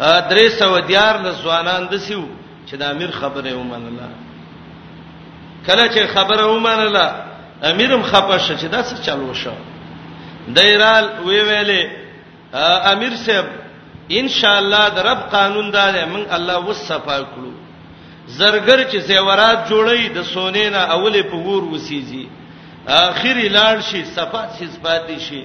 درې سو دیار له ځوانان د سیو چې د امیر خبره ومنله کله چې خبره ومنله امیرم خپه شو چې دا څه چلو شو دایرال وی ویلې امیر صاحب ان شاء الله د رب قانون دا دی موږ الله وصفا کړو زرګر چې زیورات جوړي د سونې نه اولې په ور وسیږي اخیری لاړ شي صفات حسابات شي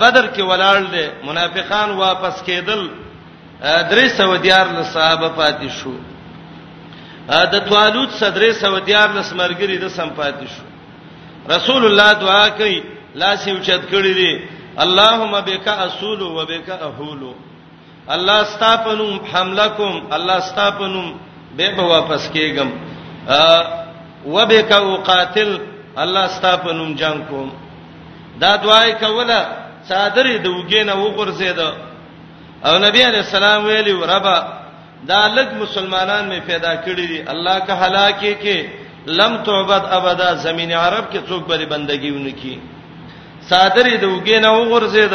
بدر کې ولاړ دي منافقان واپس کېدل درې سو دیار له صحابه پاتې شو د توالوت صدرې سو دیار له سمرګری د سم پاتې شو رسول الله دعا کوي لاس یې اوچت کړی دی اللهم بک اسول وبک اهولو الله ستا په نوم حمله کوم الله ستا په نوم به به واپس کېږم وبک وقاتل الله ستا په نوم جنگ کوم دا دعای کوله صادرې د وګینه وغورځید او نبی علی السلام ویلی ربا دا لګ مسلمانان می پیدا کړی دي الله که هلاکه کې لم تعبد ابدا زمین عرب کې څوک بری بندگیونه کی صادرې د وګینه وغورځید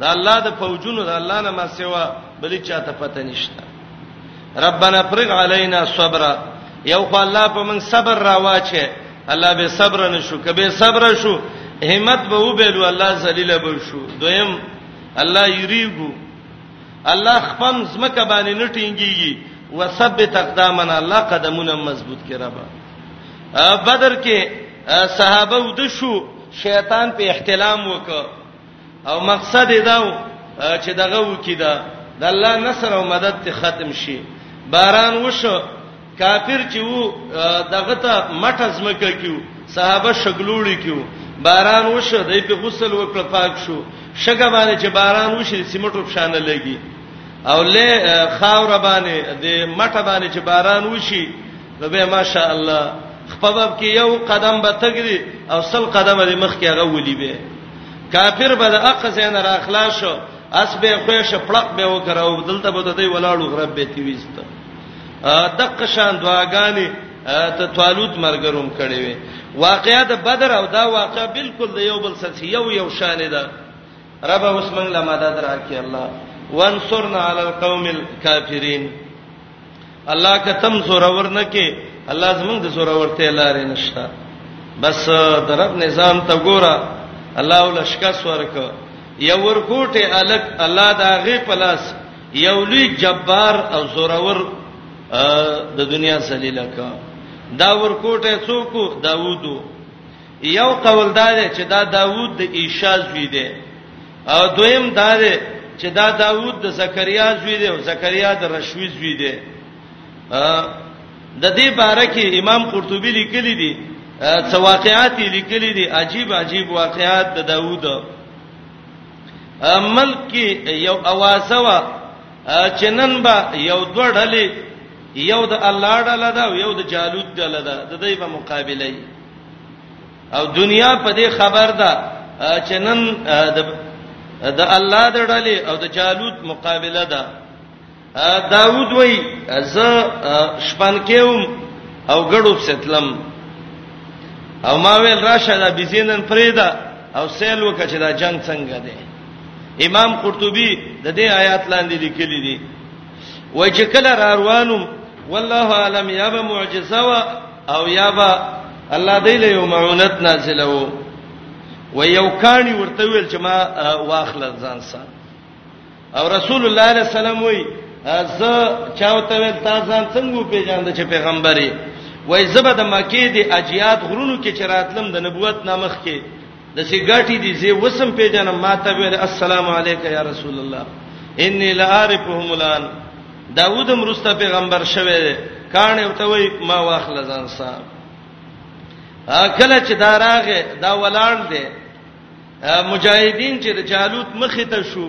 د الله د فوجونو د الله نه ما سوا بل چاته پته نشته ربنا فرغ علينا صبر یو خو الله په من صبر راواچه الله به صبر نشو کبه صبر شو همت به وبېلو الله ذلیل به شو دویم الله یریګو الله خپم زمکه باندې نټینګیږي وثبت اقدامنا الله قدمونه مضبوط کړه ربا بدر کې صحابه ود شو شیطان په احتلام وکړ او مقصد یې دا و چې دغه وکی دا د الله نصر او مدد ته ختم شي باران وشو کافر چې وو دغه ته مټه زمکه کیو صحابه شګلوړي کیو باران وشو دای په غسل وکړ پاک شو شګه باندې چې باران وشي سیمټو پښانه لګي او له خاور باندې د مټه باندې چې باران وشي نو به ماشاء الله خپباب کې یو قدم به تګري او سل قدم دې مخ کې هغه ولي به کافر به د اق زین را خلاص شو اس به خوښ پړق به وکراو دلته به دوی ولاړو غرب به تیويست دق شان دعاګانی ته طالوت مرګروم کړي وي واقعیا د بدر او دا واقعیا بالکل د یو بل سره یو یو شان ده رب اوس موږ له مدد راکې الله وانصرنا علی القوم الكافرین الله کتم زور ورنه کې الله زمونږ د زور ورته لارې نشته بس درب نظام ته ګوره الله ول شکاس ورک یو ورکوټه الک الله دا غي پلاس یو لوی جبار او زورور د دنیا ذلیل کا دا ورکوټه څوک داوودو یو قول دا دی چې دا داوود د ایشاز وی دی او دویم دا دی چې دا داوود د زکریا زوی دی او زکریا د رشوی زوی دی د دې باره کې امام قرطبي لیکلی دی څو واقعات لیکلی دي عجیب عجیب واقعات د داوود ملک کې یو اوازه وا چنن با یو دوه ډلې یو د الله ډله ده یو د جالوت ډله ده د دې په مقابله یې او دنیا په دې خبر ده چې نن د الله د ډلې او د جالوت مقابله ده داوود وای ز شپن کېوم او ګړوب ستلم او ما ویل راشه دا بيزینن پرېدا او سیل وکړه چې دا جنگ څنګه دی امام قرطبي د دې آیات لاندې لیکلي دي وای چې کله را روانم والله علم یا به معجزه وا او یا با الله دې له یو معونت نازله وو و یو کانی ورته ویل چې ما واخل ځان سره او رسول الله علیه السلام وی ز چاوته ویل تا ځان څنګه پیژاند چې پیغمبري وای زبد مکه دی اجیات غرونو کې چراتلم د نبوت نامخ کې د سیګاټي دي زه وسم پیژنم ما ته ویل السلام علیک یا رسول الله انی لا اعرفهم الان داوود مرسته پیغمبر شوه کان یو ته وای ما واخل ځان صاحب کله چې دا راغه دا ولاړ دی مجاهدین چې د جالوت مخې ته شو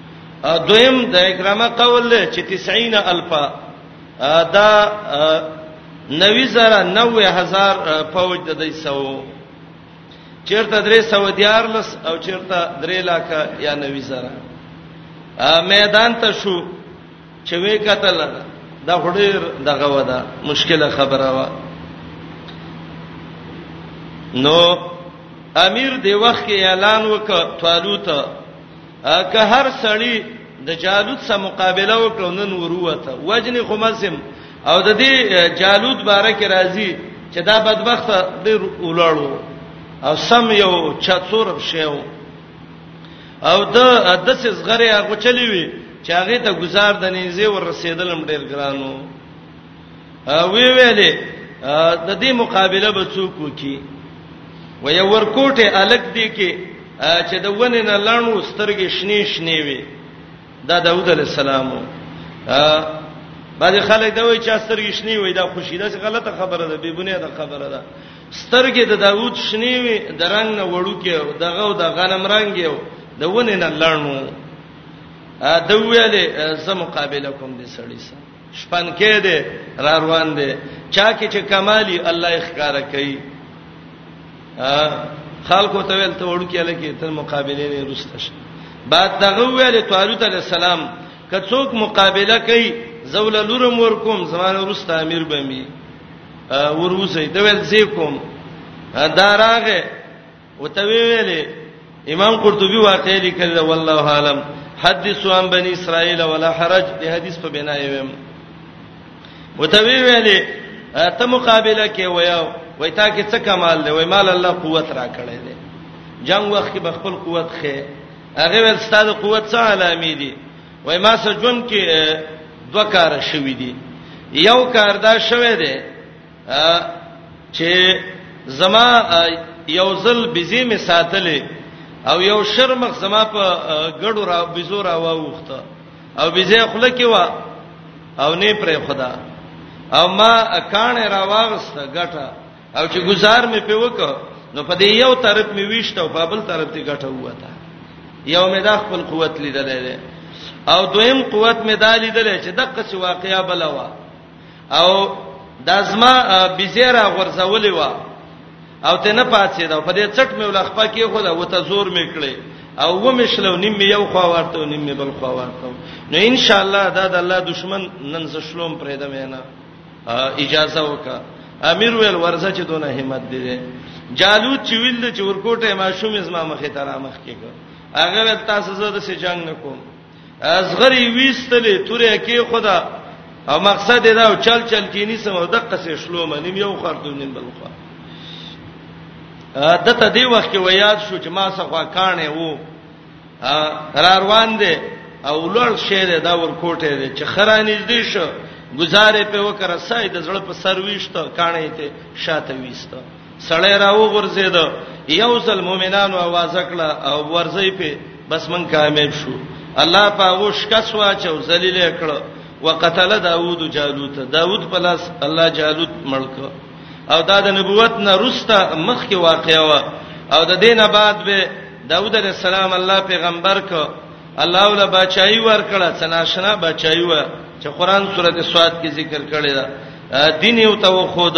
دویم د اکرامه قول له چې 90 الف دا 90 زره 90 هزار فوج د دې سو چیرته درې سو دیار لس او چیرته درې لاکه یا 90 زره میدان ته شو چې وې قتل دا هډیر دغه ودا مشکله خبره وا نو امیر دی وخت کې اعلان وکړ طالوت که هر سړی د جالوت سره مقابله وکړو نن وروته وجنی خمسم او د دې جالوت باره کې راځي چې دا بدبخت ډیر ولاړو او سم یو چاتور شیو او د دس زغره هغه چلی وی چې هغه ته گزار د نيزه ور رسیدلم ډیر ګرانو وی ویلې د دې مقابله به څوک وکي و یو ورکوټه الګ دی کې چې د ونې نه لانو سترګې شنې شنې وي دا داوود علی السلام بعض خلک دا وایي چې سترګې شنې وي دا خوشی دا څه غلطه خبره ده بې بنیاد خبره ده سترګې د داوود شنې وي د رنگ نه وړو کې دغه او د غنم رنگ یو د ونې نه لانو دا ویلې زه مقابله کوم دې سړی سره شپنکې دې را روان دي چا کې چې کمالي الله یې ښکارا کوي خلکو ته ویل ته وړو کې لکه تر مقابله نه رسته شي بعد دغه ویل طالوت علی السلام که څوک مقابله کوي زول لورم ور کوم زمانه رسته امیر بمی وروسې ته ویل زی کوم داراغه او ته ویلې امام قرطبي واقع لیکل والله عالم حدیث عن بني اسرائيل ولا حرج د حدیث په بنا یې ویم او ته ویلې ته مقابله کې ویاو وای تا کې څه کمال دی وای مال الله قوت را کړی دی جنگ وخت کې بخپل قوت خې هغه ول ستاسو قوت څه علامې دي وای ما سره جون کې دوه کار شوې دي یو کار دا شوه دی چې زما یو ځل بيزي می ساتلې او یو شرمخ زما په ګړو را بيزو را واوخته او بيزه خله کې وا او نه پرې خدا او ما کانه را واغسته ګټه او چې گزار می په وک نو په دې یو طرف می ویشته او په بل طرف ته ګټه وته یو می دا خپل قوت لیدلې او دویم قوت می دا لیدلې چې دغه څه واقعیا بلوا او دازما بزیرا غرزولې وا او ته نه پاتې دا په دې چټ مې ولخپه کې خو دا وته زور مې کړې او و مشلو نیم یو خوا ورته نیم بل خوا ورته نو ان شاء الله دا د الله دشمن نن ز شلوم پرې د مینا اجازه وکا امیر ویل ورزه چې دونه همت دی جالو چې ویل چې ورکوټه ماشوم زما مخې ته را مخ کېږي هغه تاسو زه د سې جنگ نکوم اصغری ویستلې تورې کې خدا او مقصد دا او چل چل کې نیسم او دقه سه شلو منیم یو خرته نیم بل خو دته دی وخت کې ویاد شو چې ما څخه کانه وو را روان دي او لړ شه ده دا ور کوټه ده چې خرانې دې شو گزارې په وکړه سای د زړه په سر ویشته کانه ته شاته ویسته سړی راو غورځید یو ځل مؤمنانو आवाज کړه او ورځي په بس من کامیاب شو الله په وش کس واچو ذلیل کړه وقتل داوود جالوت داوود پلاس الله جالوت ملک او دا د نبوت نه روسته مخ کې واقع و او د دینه بعد به داوود علیه السلام الله پیغمبر ک الله ول بچای ور کړه څناشنا بچای و چې قران سورته سواد کې ذکر کړی دا دین یو ته خود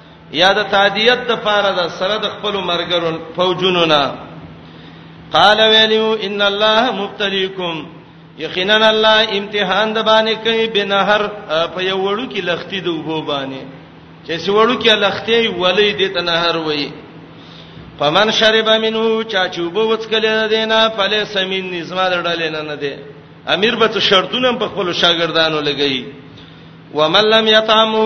یا د تعدیت د پاره د سره د خپل مرګرون فوجونو نه قال ویلو ان الله مبتلیکم یقینا الله امتحان د باندې کوي بنهر په یو وړو کې لختی د وبو باندې چې سوړو کې لختی ولې د تنهر وای فمن شرب منه چا چوبو وڅکل دینا فلی سمین نظم دړل نه نه دی امیر به شرطونه په خپل شاګردانو لګی ومن لم یطعمه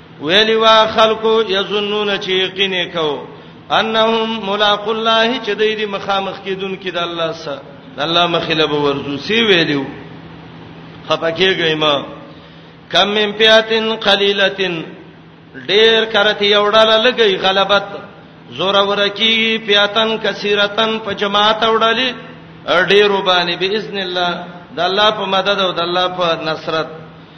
ویلی وا خلکو یظنون چې یقین کو انهم ملاق الله چې دوی د مخامخ کیدون کې د الله سره الله مخله به ورزو سی ویلو خپکیږي ما کم من پیاتن قلیلتن ډیر کرتی یوړاله لګي غلبت زور ورکی پیاتن کثیرتن په جماعت وړالی ډیرو باندې باذن الله د الله په مدد او د الله په نصرت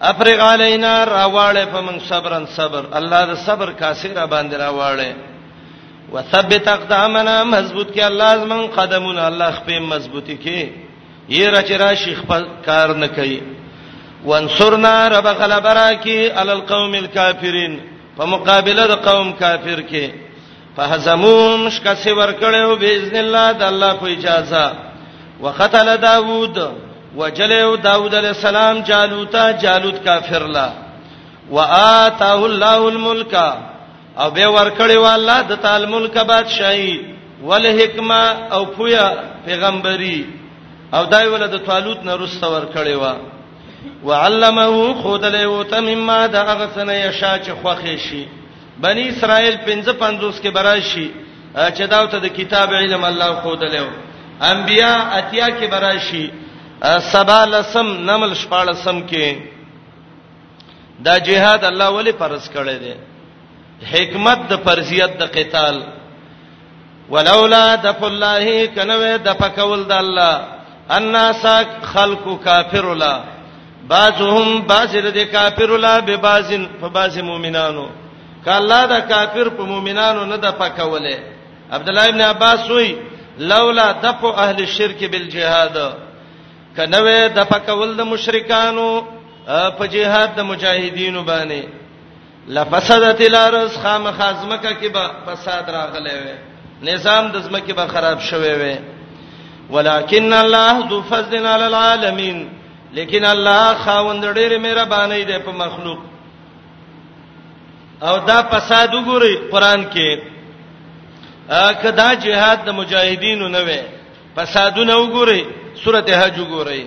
افرغ علینا راواله په من صبرن صبر الله د صبر کاسه را باندې راواله وثبت اقدامنا مضبوط کې الله زمون قدمونه الله خپې مضبوطی کې یې را چې را شیخ په کار نه کوي وانصرنا رب غلبرا کې علی القوم الکافرین په مقابله د قوم کافر کې فهزموم شکست ورکړو باذن الله د الله په اجازه وقتل داوود وجلو داوود علی السلام جالوت جالوت کافر لا واتاه الله الملک او به ورکړی والله د تعال ملک بادشاہي ول حکما او پویا پیغمبري او دای ول د طالوت نه رست ورکړی و وعلمه خود له وتمما د اغسنه یشا چې خوخه شي بنی اسرائیل 55 کې براشي چې دا ته د کتاب علم الله خو دلو انبیا اتیا کې براشي سبا لسم نمل شپالسم کې دا جهاد الله ولی فرض کړی دی حکمت د فرضیت د قتال ولولا دف الله کنوې د پکول د الله الناس خلق کافر ولا بعضهم بعض د کافر ولا به بعضن فبعض مؤمنانو کله دا کافر په مؤمنانو نه د پکولې عبد الله ابن عباس وی لولا دف اهل الشرك بالجهاد کنوې د پکول د مشرکانو په جهاد د مجاهدینو باندې لفسدت الارض خام خازمکه کې به فساد راغلی وي نظام د زمکه به خراب شوی وي ولکن الله ذو فضل علی العالمین لیکن الله خاوند ډېر مهرباني دی په مخلوق او دا فساد وګوري قران کې اګه دا جهاد د مجاهدینو نه وي فسادونه وګوري سورته حج وګوري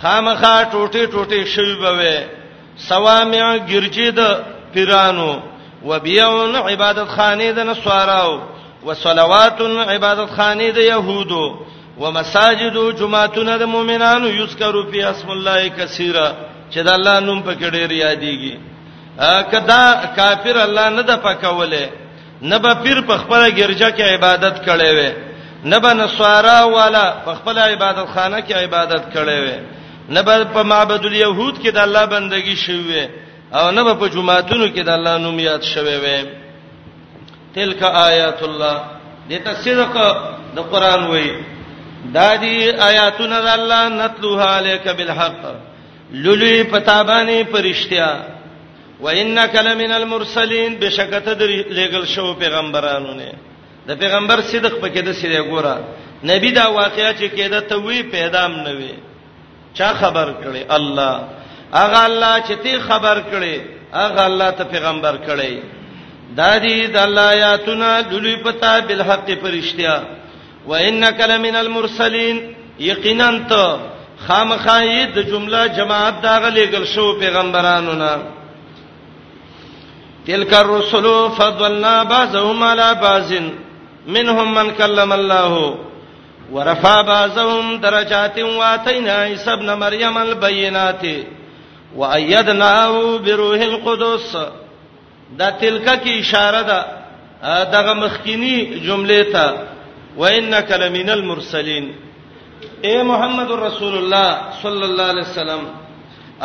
خامخا ټوټه ټوټه شوی بوي سوامع ګرجید پیرانو وبيعون عبادت خانه د نصاراو وصلوات عبادت خانه د يهودو ومساجد جمعتون د مؤمنانو یذکروا فی اسم الله کثیرا چې د الله نوم په کې ډیر یادېږي کدا کافر الله نه د پکوله نه به پیر په خپل ګرجا کې عبادت کړي وي نه به نصارا والا په خپل عبادت خانه کې عبادت کړي وي نه به په معبد اليهود کې د الله بندگی شوي او نه به په جمعاتونو کې د الله نوم یاد شوي وي تلک آیات الله دته صدق د قران وای دا دی آیاتونه د الله نتلوها الیک بالحق لولي پتابانی پرشتیا و انک لمن المرسلین بشکت در لګل شو پیغمبرانو نه د پیغمبر صدق پکې د سړي ګوره نبی دا واقعیا چې کېده ته وی پیدام نه وی چا خبر کړي الله اغه الله چې تی خبر کړي اغه الله ته پیغمبر کړي دا دي د الله آیاتونه لولي پتا بالحق پرشتیا وانک لمن المرسلین یقینا ته خامخاید جمله جماعت دا غلېګل شو پیغمبرانو نا تلک الرسل فضلنا بعضهم على بعض منهم من كلم الله ورفع بعضهم درجات واتينا عيسى ابن مريم البينات وأيدناه بروح القدس دا تلکه کې اشاره ده دغه مخکینی جمله ته وانک لمن المرسلین اے محمد رسول الله صلی الله علیه وسلم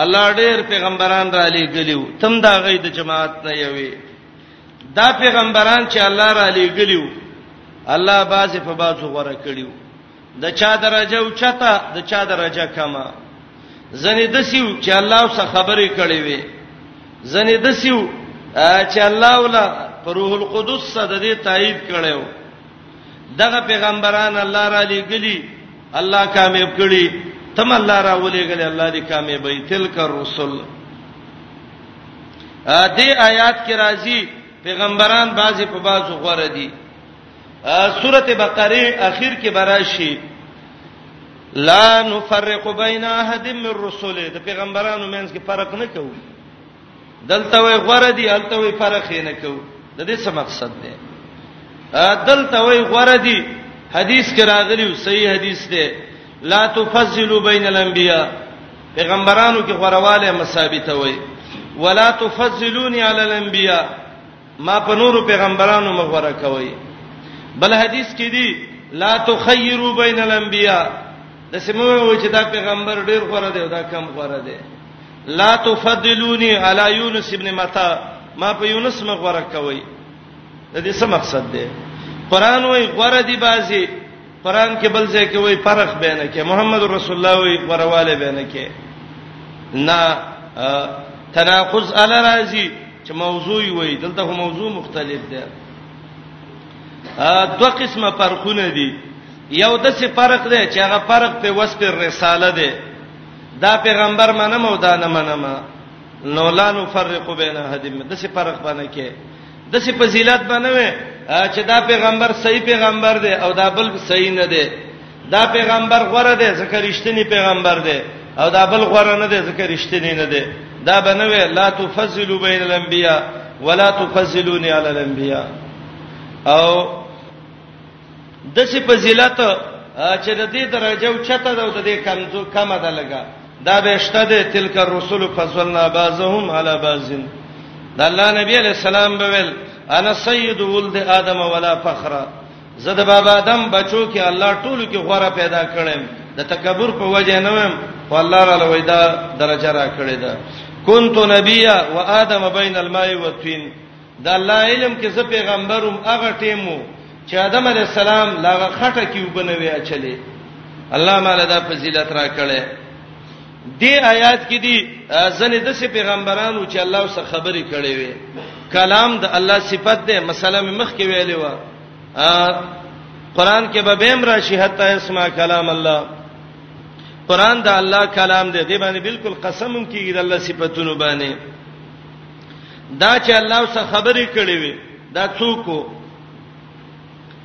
الله ډېر پیغمبران را لېګلیو تم دا غي د جماعت نه یوي دا پیغمبران چې الله را لېګلیو الله بازي په بازو غره کړیو د چا درجه او چته د چا درجه کما زنه دسیو چې الله اوس خبرې کړې وي زنه دسیو چې الله ولا روح القدس صد دې تایید کړو دغه پیغمبران الله را لېګلی الله کامیاب کړي تم الله را ولېګلی الله دې کامیابې تلک الرسل ا دې آیات کې راځي پیغمبران بعضی په بعضو غوړه دي سورته بقره اخر کې براشي لا نفرق بین احد من الرسل د پیغمبرانو مینس کې فرق نه کوو دلته وي غره دي الته وي فرق نه کوو د دې څه مقصد دی دلته وي غره دي حدیث کې راغلی صحیح حدیث دی لا تفضلوا بین الانبیاء پیغمبرانو کې غرواله مسابته وي ولا تفضلوني علی الانبیاء ما په نورو پیغمبرانو مغوره کوي بل حدیث کې دی لا تخیروا بین الانبیاء د سیمو چې دا پیغمبر ډیر غوړه دی او دا کم غوړه دی لا تفضلونی علی یونس ابن متا ما په یونس مغوره کوي د دې څه مقصد دی قران وای غوړه دی بازي قران کې بل ځای کې وایي فرق بینه کې محمد رسول الله وایي ورواله بینه کې نه تناقض ال راځي چې موضوع وي دلته هم موضوع مختلف ده دوه قسمه فرقونه دي یو د څه فرق دی چې هغه فرق په وسط رساله دی دا پیغمبر منم او دا نه منم نو لا نفرق بین احد د څه فرق باندې کې د څه فضیلت بنوي چې دا پیغمبر صحیح پیغمبر دی او دا بل صحیح نه دی دا پیغمبر غوړه دی ځکه رښتینی پیغمبر دی او دا بل غوړه نه دی ځکه رښتینی نه دی دا بنوي لا تفضلوا بین الانبیاء ولا تفضلوني علی الانبیاء او د څه فضیلت چې د دې درجه او چته ده او د دې کمزو کم ده لګا دا به شته د تلک الرسل فضلنا بعضهم على بعض د الله نبی علیہ السلام به ول انا سید ولد ادم ولا فخر زه د بابا ادم بچو کې الله ټولو کې غوړه پیدا کړم د تکبر په وجه نه وم او الله را لوي دا درجه را کړې ده كنت نبيا وادم بين الماء والطين د الله علم کې زه پیغمبروم هغه ټیم وو چې آدم علی السلام لاغه خټه کې وبنوي اچلې الله مال دا فضیلت را کړې دې آیات کې دي ځنې د سي پیغمبرانو چې الله سره خبرې کړې وي کلام د الله صفت ده مثلا مخ کې ویلې و قران کې به بهم راشي حتا اسمع کلام الله قران د الله کلام دی دی باندې بالکل قسم کیږي د الله صفاتونو باندې دا چې الله سره خبرې کړې وي دا څوک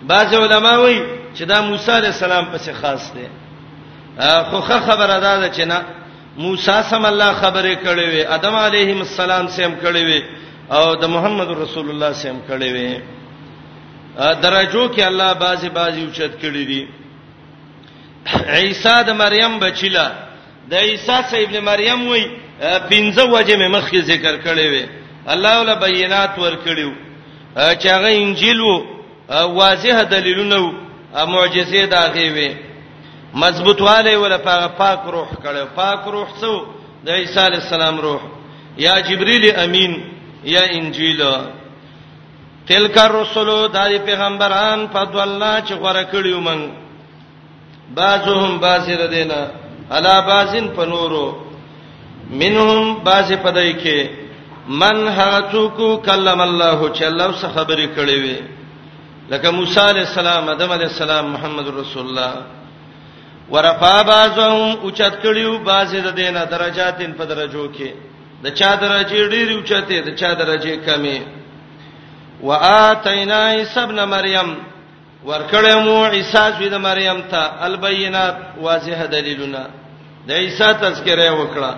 بعض علما وایي چې دا موسی عليه السلام پسې خاص دی خو خه خبره ده چې نه موسی سم الله خبرې کړې وي ادم عليه السلام سم کړې وي او د محمد رسول الله سم کړې وي درجو کې الله بعضي بعضي اوچت کړې دي عیسی د مریم بچیلا د عیسی صاحب ابن مریم وای پنځه وجه مې مخکې ذکر کړې وې الله ولا بینات ورکړیو چې هغه انجیل وو واضح دلیلونه وو معجزې دا غي وې مضبوطواله ولا پاک روح کړو پاک روح څو د عیسی علی السلام روح یا جبرئیل امین یا انجیل تلک الرسل د پیغمبران په دواله چې غوړه کړیو موږ بعضهم باسر دینا علا بازن پنورو منهم باز پدای کې من هغه څوک کلم الله چې الله سره خبرې کړې وي لکه موسی علی السلام ادم علی السلام محمد رسول الله ورفا بعضهم اوچت کړیو بعضې د دینه درجاتین په درجو کې د چا درجه ډېری اوچته د چا درجه کمې واتینا عیسی ابن مریم ورکړې مو عیسی زوی د مریم ته البینات واضح دلیلونه د عیسی تذکره وکړه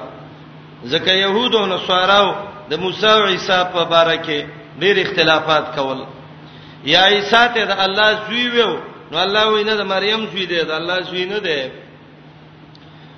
ځکه يهودو او نصاراو د موسی او عیسی په باره کې ډېر اختلافات کول یا عیسی ته د الله زوی ویو نو الله وینه د مریم زوی دی د الله زوی نه دی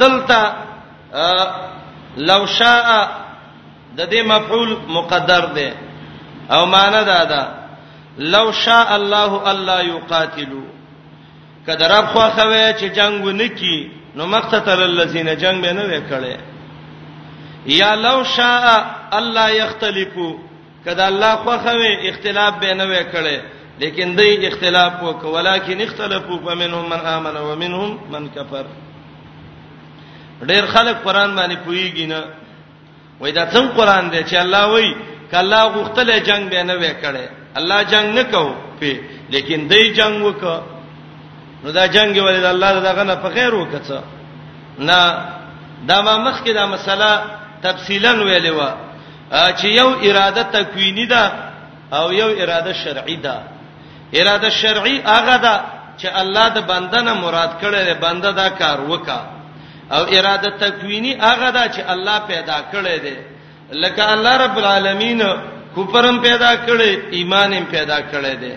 دلته لو شاء د دې مفعول مقدر دی او معنی دا ده لو شاء الله الا يقاتلو کله رب خو خوي چې جنگ ونکي نو مقتل الذين جنگ به نه وکړي یا لو شاء الله يختلفو کدا الله خوخه وي اختلاف به نه وکړي لیکن دای اختلاف وک ولیکن اختلافو فمنهم من امن ومنهم من کفر ډیر خلک قران باندې پویږي نه وای دا څنګه قران دی چې الله وای کله غختل جنگ به نه وکړي الله جنگ نه کو په لیکن دای جنگ وک نو دا جنگ ولې د الله دغه نه په خیر وکړه نه دا ما مخکې دا مسله تفصیلا ویلې و چې یو اراده تکوینی ده او یو اراده شرعی ده اراده شرعی هغه ده چې الله د بنده نه مراد کړی دی بنده دا کار وکا او اراده تکوینی هغه ده چې الله پیدا کړی دی لکه الله رب العالمین کوپرم پیدا کړي ایمانم پیدا کړي دي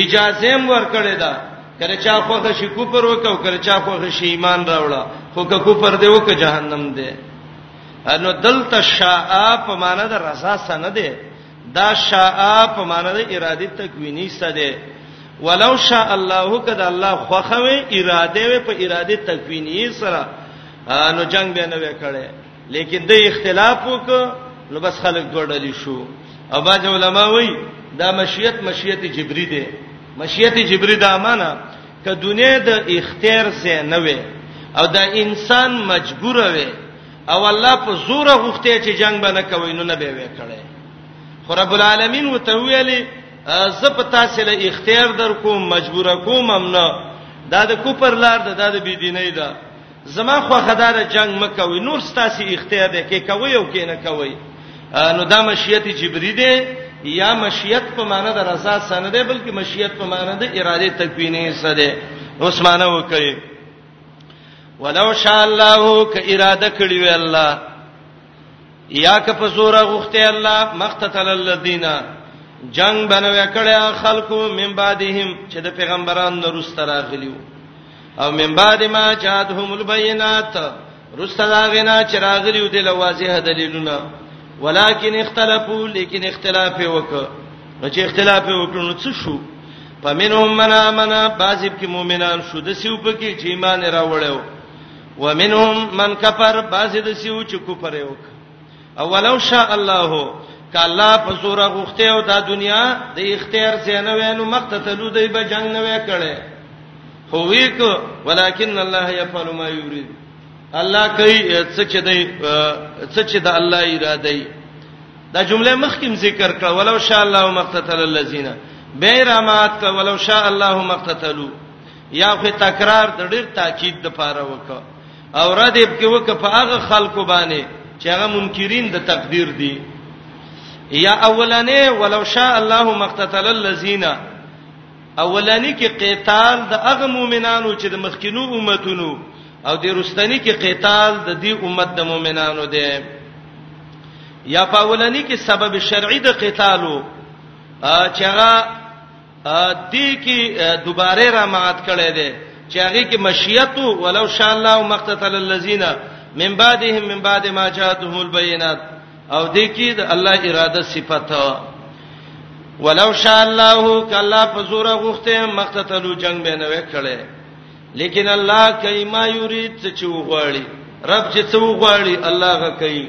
اجازه هم ور کړي دا کله چا خوغه شي کوپر وکاو کله چا خوغه شي ایمان راوړه خو که کوپر دی وک جهنم دی انو دلته شاء په معنی د رضا سند ده دا شاء په معنی د اراده تکوینی سند ده ولو شاء الله کده الله خوخوي اراده وي په اراده تکوینی سره نو جنگ به نه وکړي لیکن د اختلاف وک نو بس خلک ګډلی شو او باج علماء وای دا مشیت مشیت جبری ده مشیت جبری دا معنا که دنیا د اختیار زه نه وې او دا انسان مجبور وې او الله په زور غوښته چې جنگ به نه کوي نو نه به وکړي خو رب العالمین وته ویلي زه په تاسو له اختیار در کوم مجبور کوم هم نه دا د کوپر لار ده دا د بيدینۍ ده زما خو خدار جنگ مکوي نور ستاسو اختیار دی کې کوي او کې نه کوي نو دا مشیت جبری دی یا مشیت په معنی د رضا سند دی بلکې مشیت په معنی د اراده تکوینی سره دی عثمانه وکي ولو شاء الله ک اراده کړی وی الله یا که په زور غوخته الله مختتل الذین جنگ بنوي کړه خلکو من بعدهم چې د پیغمبرانو نورسته راغلیو او من بعد ما جاءتهم البينات رسته دا غنا چې راغلیو د لوازه دلیلونه ولکن اختلافو لیکن اختلاف وکړه نو چې اختلاف وکړو نو څه شو پمنهم من امنه بازب کې مؤمنان شو د سیو پکې چې ایمان راوړیو ومنهم من کفر بعضی د سیو چې کفر یې وک اولو شاء الله کله په زور غوخته او د دنیا د اختیار زینه وینو مقتتلو دی به جنگ نه وکړي خو ویک ولکن الله يفعل ما يريد الله کوي څه چې دی څه چې د الله اراده ای دا جمله مخکیم ذکر کړه ولو شاء الله مقتتل الذين بیرامات کا ولو شاء الله مقتتلوا یا خو تکرار د ډیر تاکید د پاره وکړه او رد یې کې وکړه په هغه خلکو باندې چې هغه منکرین د تقدیر دي یا اولنې ولو شاء الله مقتتل الذین اولنې کې قتال د هغه مؤمنانو چې د مخکینو امتونو او د رستنی کې قتال د دې امت د مؤمنانو دی یا په اولنې کې سبب شرعي د قتالو چې هغه دې کې دوباره را مات کړي دي چې هغه کې مشیت ولو شاء الله مقتتل الذين من بعدهم من بعد ما جاءتهم البينات او دې کې د الله اراده صفته ولو شاء الله کلا فزور غخته مقتتلو جنگ به نه وکړي لیکن الله کایما یرید چې وغواړي رب چې څو غواړي الله غ کوي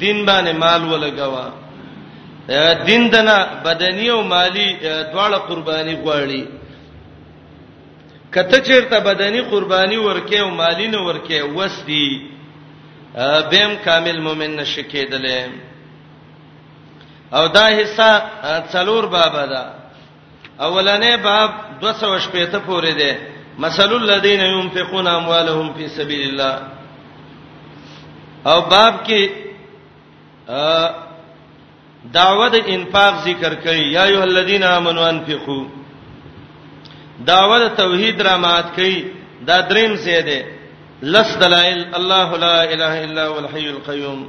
دین باندې مال ولګوا دین دنا بدنی او مالی دواړه قرباني غواړي کته چیرته بدنی قرباني ورکه او مالی نه ورکه وسدي بهم کامل مؤمن نشي کېدلې او دا حصہ څلور باب ده اولنې باب 280 ته پورې ده مثل الذين ينفقون اموالهم في سبيل الله او باب کې دعوت انفاق ذکر کړي یا ایه الذین آمنو انفقوا دعوت توحید را مات کړي دا دریم څه دی لس دلائل الله لا اله الا هو الحي القيوم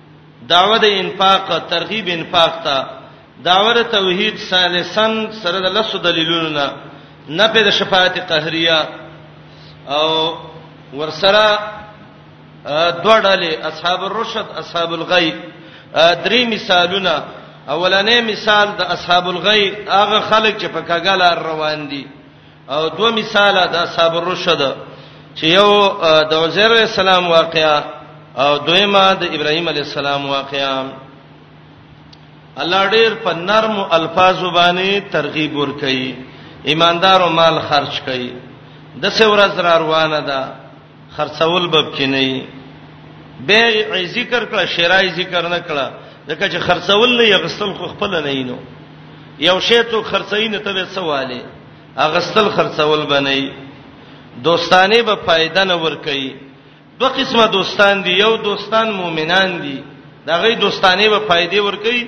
دعوه د انفاق ترغیب انفاق ته دعوه د توحید ثالثن سره د لسو دلیلونو نه نه په شفاعت قهریه او ورسره دوړلې اصحاب الرشد اصحاب الغی درې مثالونه اولنې مثال د اصحاب الغی هغه خلک چې په کګل روان دي او دوه مثال د اصحاب الرشد چې یو د عزیر السلام واقعا او دویمه د ابراهیم علی السلام واقعا الله ډیر په نرم الفاظ باندې ترغیب ور کوي ایماندارو مال خرج کوي د څو ورځ را روانه ده خرڅول باب کې نه وي بيع ذکر کړه شراء ذکر نه کړه ځکه چې خرڅول نه یغسل خو خپل نه اینو یو شی ته خرڅی نه ته سواله اغسل خرڅول بنئ دوستانه به فائدہ نه ور کوي دوه قسمه دوستان دي یو دوستان مؤمنان دي دا غي دوستانه به فائدې ور کوي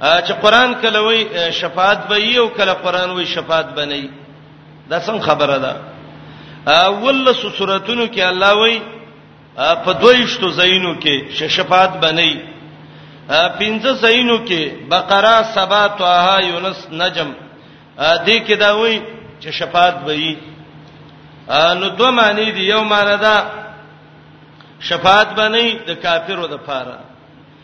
چې قران کله وی شفاعت به یو کله قران وی شفاعت بنئ دا څنګه خبره ده اول سوراتونو کې الله وی په دویشتو زینو کې شفاعت بنئ پنځه زینو کې بقره سبا طه یونس نجم دې کې دا وی چې شفاعت به یي نو دوه معنی دی یو معنی دا شفاعت بنئ د کافرو د پاره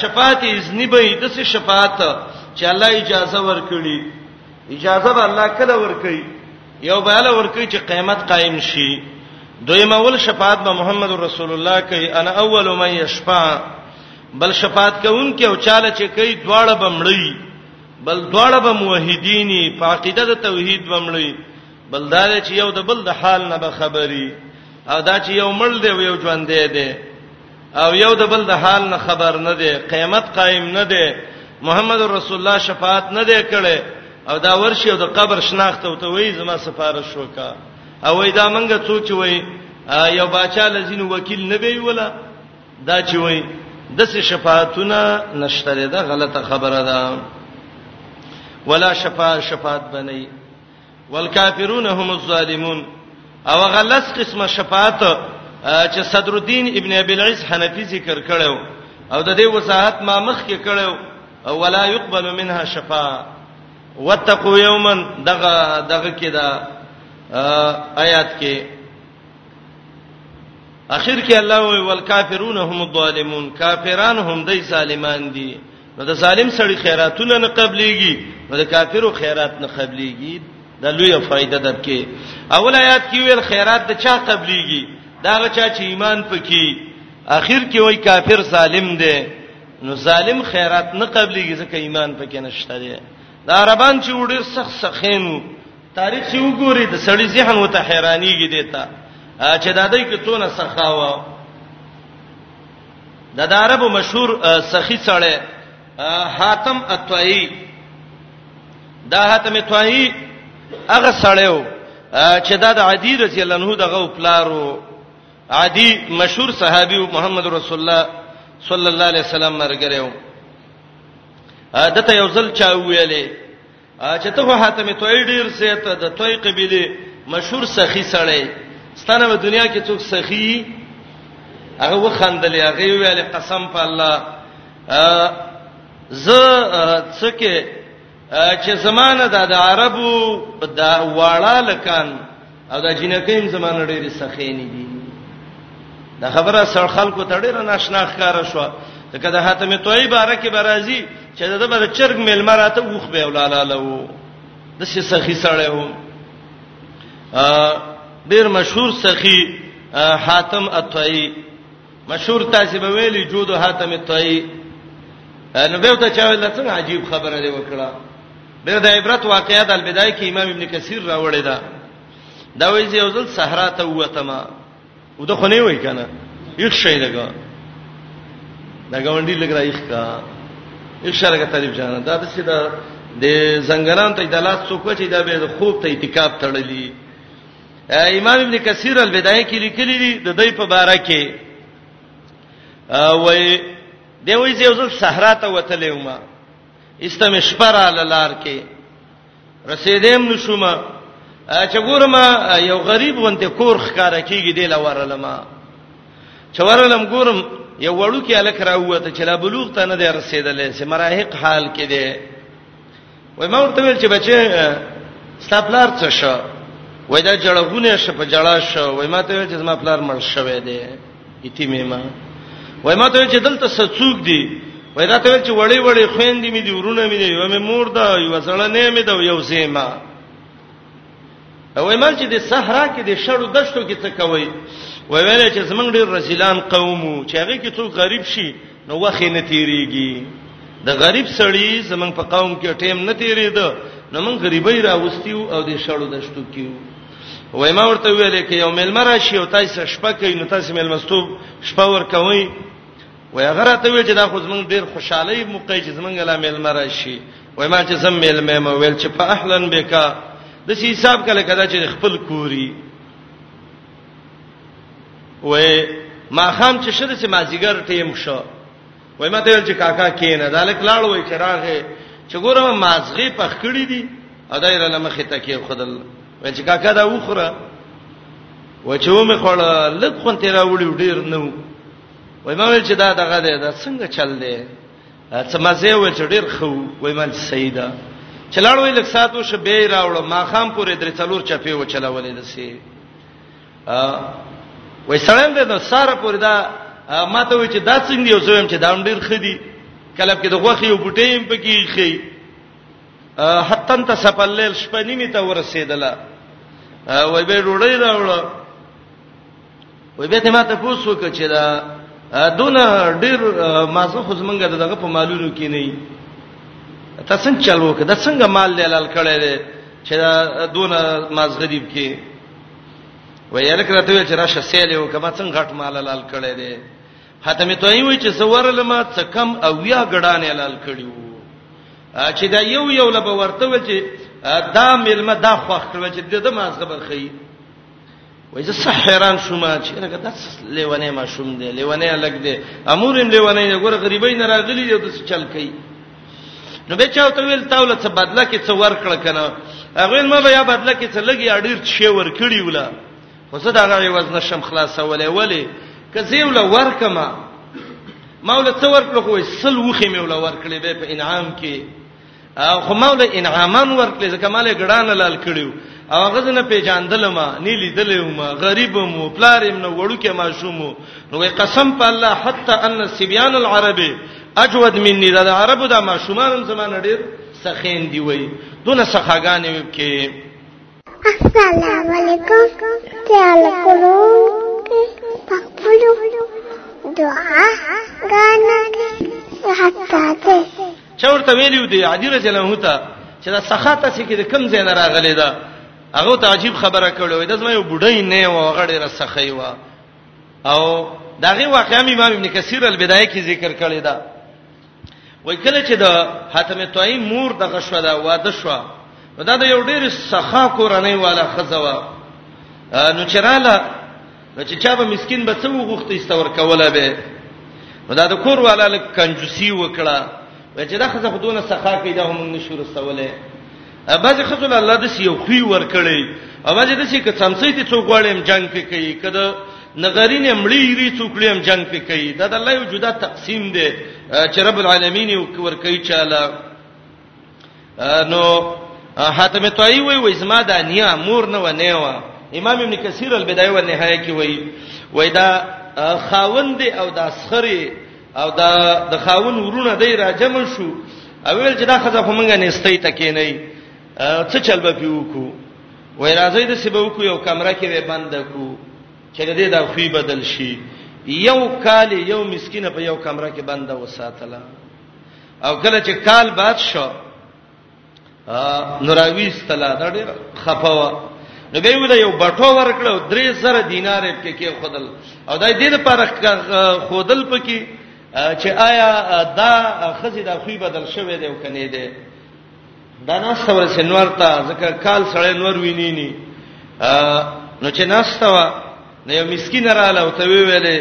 شفاعت اذنی به د څه شفاعت چې الله اجازه ورکړي اجازه به الله کله ورکړي یو به الله ورکړي چې قیامت قائم شي دویمه ول شفاعت به محمد رسول الله کوي انا اول من یشفع بل شفاعت کوونکې او چاله چې کوي دواړه بمړی بل دواړه به موحدینی په عقیده د توحید بمړی بل دا چې یو د بل د حال نه به خبري او دا چې یو مړ دی او یو ژوند دی او یو د بل د حال نه خبر نه دی قیامت قائم نه دی محمد رسول الله شفاعت نه دی کړي او دا ورشي او د قبر شناخت او ته وای زما سفارش وکا او وای دا منګه څوک وای یو بچا لزین وکیل نه وی ولا دا چې وای د څه شفاعتونه نشته ده غلطه خبره ده ولا شفاعت شفاعت بنئ والکافرون هم الظالمون او غلس قسمه شفاعت چې صدر الدین ابن ابي العز حنفي ذکر کړو او د دې وضاحت ما مخ کې کړو ولا يقبل منها شفاعه واتقوا يوما دغه دغه کې دا آیات کې اخر کې الله وی والکافرون هم الظالمون کافران هم دای ظالمان دي نو د ظالم سړي خیراتونه نه قبليږي نو د کافرو خیرات نه قبليږي د لوی فائدہ درکې اول آیات کې ویل خیرات د چا قبليږي دا چا چې ایمان پکې اخر کې وای کافر ظالم دی نو ظالم خیرات نه قبليږي ځکه ایمان پکې نشته دی دا عربان چې وړي سخت سخینو تاریخ چې وګوري د سړي ذهن وته حیرانيږي دیتا چې دا دای کې څونه سخاوه د عربو مشهور سخی سړی حاتم اتوایی دا حاتم اتوایی هغه سړیو چې دا د عدی رضی الله عنه دغه پلارو عدی مشهور صحابي محمد رسول الله صلی الله علیه وسلم مرګره و دته یو ځل چا ویلې چې ته حاتم توي ډیر زیات د توي قبيله مشهور سخی سړی ستانه په دنیا کې څوک سخی هغه وخندل هغه ویل قسم په الله ز څکه چې زمانه د عربو د واړه لکان او دا جنکیم زمانه ډېر سخې نه دي دا خبره سر خلکو ته ډېر ناشنا ښکار شو ځکه د حاتم توئی باره کې برازي چې د بر چرګ مل مراته وخ به ولاله لو د څه سخی سره و ډېر مشهور سخی حاتم اتوئی مشهور تاسو به ویلي جود حاتم الطای نو به ته چا ول څنګه عجیب خبره دی وکړه به د عبرت واقعیا د البدای کې امام ابن کثیر راوړی دا دا وایي چې یو ځل صحرا ته وته ما و د خونه وای کنه یو شی لګا دا غونډي لګ راځي ښکا یو شی لګا طالب جان دا د څه دا د زنګران ته د لاس څوک چې دا به خوب ته اعتکاف تړلی امام ابن کثیر البدایه کې لیکلي دي د دې په باره کې وای دی وای چې یوسف صحرا ته وتلې ومه استم شپرا لار کې رسیدم نشوم چې ګورم یو غریب ونته کور ښکار کیږي دی لورلم چې ورلم ګورم یو وړو کې الک راوته چې لا بلوغ ته نه دی رسیدلې چې مراهق حال کې دی وای ما ورته ویل چې بچي ستاپلار څه شو وای دا جړغونه شپ جړا شو وای ما ته ویل چې زما پلار مړ شوی دی یتیم ما وای ما ته ویل چې دلته څه څوک دی وای دا ته ویل چې وړي وړي خويندې مې دي ورونه مې دي یو مې مور ده یو سره نه مې ده یو سیمه وای ما چې د صحرا کې د شړو دشتو کې څه کوي وای ویل چې زمنګ ډیر رسولان قومو چې هغه کې څوک غریب شي نو وخت نه تیریږي د غریب سړی زمنګ په قوم کې ټیم نه تیریده نو موږ غریبای راوستیو او د شړو د شتو کیو وای ما ورته ویل کې یو مل مرا شی او تاسو شپه کې نو تاسو مل مستوب شپه ور کوي وای هغه راته وی چې دا خو زمنګ ډیر خوشاله موقع چې زمنګ لا مل مرا شی وای ما چې زم مل مې ما ویل چې په اهلن بکا د سی حساب کله کدا چې خپل کوری وې ما خام چې شد چې ما زیګر ټیم شو وې ما ته چې کاکا کینه دالک لاړ وې چې راغې چې ګورم مازغي پخ کړی دي ادا یې لمه خته کې خدل وې چې کاکا دا وخره و چې و مې خړ لږ خون تیرا وړي ډیر نو وای ما ویل چې دا دغه دی دا څنګه چل دی سمزه و چې ډیر خو وای من سیدا چلاړو لک ساتو ش به راوړ ما خام پورې درې څلور چپی و چلاولې دسي وای سلام دې نو ساره پورې دا ما ته وای چې دا څنګه یو زویم چې دا ډیر خدي کلب کې د غوخي او بوټیم پکې خي حتی ته سپلل شپنی می ته ورسېدله وای به ډوړی راوړ وې به ته ما ته پوښتنه وکړه چې دا دون ډیر مازه خو زمونږ دغه په مالونو کې نه وي ته څنګه چل وکړه دا څنګه مال دلال کړی دی چې دا دون مازه غریب کې ویل کړه ته چې راشه سیل یو کما څنګه غټ مال دلال کړی دی حتمه ته یو چې سوار لما څه کم او یا غډان دلال کړیو چې دا یو یو لبه ورته و چې دا ملما دا خوښ کړو چې د مازغه برخی وای زه سحران شوم چې راګه داس لیونه ما شوم دی لیونه لګ دی امورم لیونه دی ګوره غریبای نه راغلی دی داس چل کوي نو به چاو ته ویل تاوله څه بدله کې څه ورکړه کنه هغه ما به یا بدله کې څه لګي اډیر شی ورکړی ولا خو زه دا غوي وزن شم خلاصولې ولی کزی ولا ورکما ما ول څه ورکړه خو سل وخه مې ولا ورکړې به په انعام کې او خو مولا انعامن ورکړي ځکه مال ګډان لال کړیو او غزنه پیجاندل ما نه لیدل ما غریب مو پلارم نو وړو کې ما شومو نو قسم په الله حتی ان سبيان العربي اجود مني دا عربو دا ما شومان زمانه ډیر سخین دی وای دونه سخاګانې وکي السلام علیکم تعال کولو پخپلو دعا غانا حتا ته چورته ویلو دی عادی رجل هو ته چې دا سخت څه کې د کم ځای نه راغلی دا هغه ته عجیب خبره کړو د زما یو بډای نه و غړې را سخی و او داغه واقعي امام ابن کثیر البدایه کې ذکر کړی دا وای کله چې د حاتم طائی مور د غشوه دا واده شو دا د یو ډیر سخا کورنۍ والا خزوا نو چراله نو چې چا به مسكين به څو غوښته استور کوله به دا د کور والا لک کنجوسی وکړه چې دا خزه خودونه سخا کیده هم نشور سواله بعضې ښځو له الله داسې یو خوی ورکړی او بعضې داسې که څمڅۍ ته څوک غواړي هم جنګ پې کوي که د نغرین هم مړی یری څوک لې هم جنګ پې کوي دا د الله یو جدا تقسیم دی چې رب العالمین یو ور کوي چاله نو حاتم طایی وای وای زما د انیا مور نه ونه و امام ابن کثیر البدایه والنهایه کې وای وای دا خاوند او د اسخری او دا د خاون ورونه دی راجم شو او ویل چې دا خزه خو مونږ نه استې تکې نه څه چل به پیو کو وای راځي د سبو کو یو کمره کې به بند کو چې د دې د خوې بدل شي یو کال یو مسکینه په یو کمره کې بند وساتله او کله چې کال بعد شو نوراوی استلا دا ډیر خفوا نو به ودا یو بټو ورکړو 3000 دینار په کې خودل او دای دې لپاره خودل پکې چې آیا دا خزي دا خوې بدل شوه دی او کني دی دا نه سره سنور ته ځکه کال سړی نور ویني ني نو چې ناستوا نه یو مسکین رااله او ته ویلې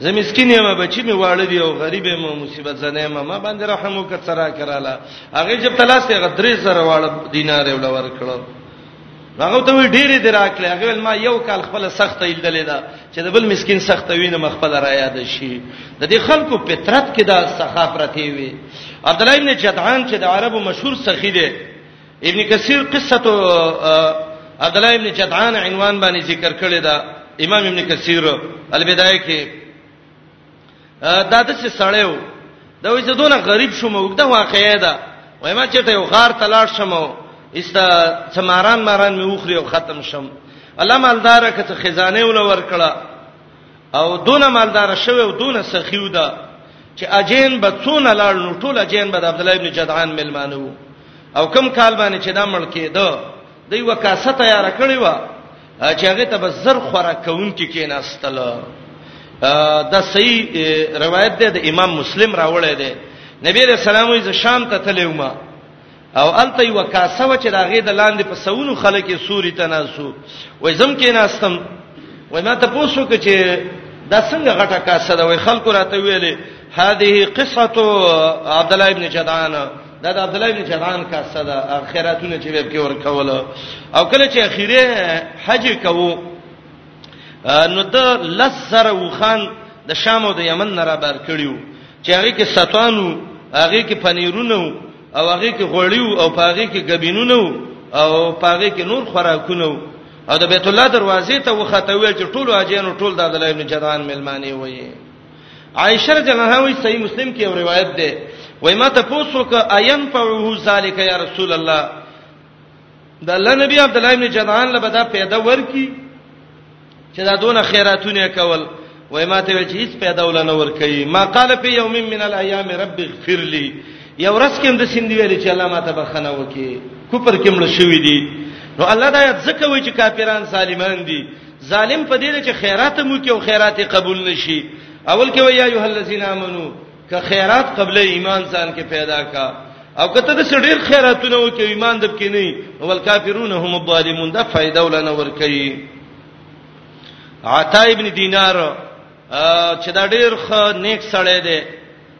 زه مسکین یم بچی می واړه دی او غریب یم مصیبت زنه ما ما باندې رحم وکړه ترا کراله هغه جب تلاسه غدرې زره واړه دینار یې ولور کړو هغه ته وی ډېرې دراکله هغه ما یو کال خپل سخت ایلدلې دا چې د بل مسكين سخت وینم خپل را یاد شي د دې خلکو فطرت کې دا سخافرتي وي عبد الله ابن جدعان چې د عربو مشهور سخی دی ابن کثیر قصه عبد الله ابن جدعان عنوان باندې ذکر کړی دا امام ابن کثیر البدایه کې دا د څه سړیو دا وې چې دونه غریب شوم وګدا واقعیا ده وای ما چې ته یو غار تلاړ شم استا سماران ماران می وخري او ختم شم الله مالدار کته خزانه ول ورکړه او دونه مالدار شوی او دونه سخیو ده چې اجین به څونه لاړ نو ټول اجین به د عبد الله ابن جدعان ملمانه وو او کم کال باندې چې دا ملک کېده دوی وکاسه تیار کړی و چې هغه ته به زر خوراک کون کې کېناستل دا صحیح روایت ده د امام مسلم راوړی دی نبی رسول الله ز شام ته تلوما او الته یو کاسه و چې داغه د لاندې په سونو خلک سوري تناسو وای زم کې ناستم وای ما ته پوښتنه وکړه چې دا څنګه غټه کاسه ده وای خلکو راته ویلې هذه قصه عبد الله ابن جدعان دا د عبد الله ابن جدعان کاسه ده اخراتونه چې به کې ورکول او کله چې اخیره حج کوو نو د لسر وخان د شام او د یمن نه را بار کړیو چې هغه کې ستانو هغه کې پنیرونه او هغه کې غوړیو او پاغه کې غبینونه او پاغه کې نور خوراکونه او د بیت الله دروازې ته وخته وی چې ټول اجینو ټول د عبد الله ابن جدعان ملمانی وی عائشه رضی الله عنها وی صحیح مسلم کې یو روایت ده وای ما ته پوښتنه ایم فعه ذالک یا رسول الله د الله نبی عبد الله ابن جدعان له بدا پیدا ورکی چې دا دونه خیراتونه کول وای ما ته چې هیڅ پیدا ولنه ورکی ما قال فی یوم من الايام رب اغفر لي یو ورځ کې د سیند ویل چې الله ما ته بخنه وکي کوپر کې مړ شوې دي نو الله دا یاد ځکه وای چې کافران سالمان دي ظالم په دې چې خیرات مو کې او خیرات قبول نشي اول کې وای یا ایه الذین آمنو که خیرات قبل ایمان ځان کې پیدا کا او کته د ډیر خیراتونه وکي ایمان د کې نه ول کافرون هم الظالمون دا فائدہ ولنه ور کوي عطا ابن دینار چې دا ډیر خ نیک سړی دی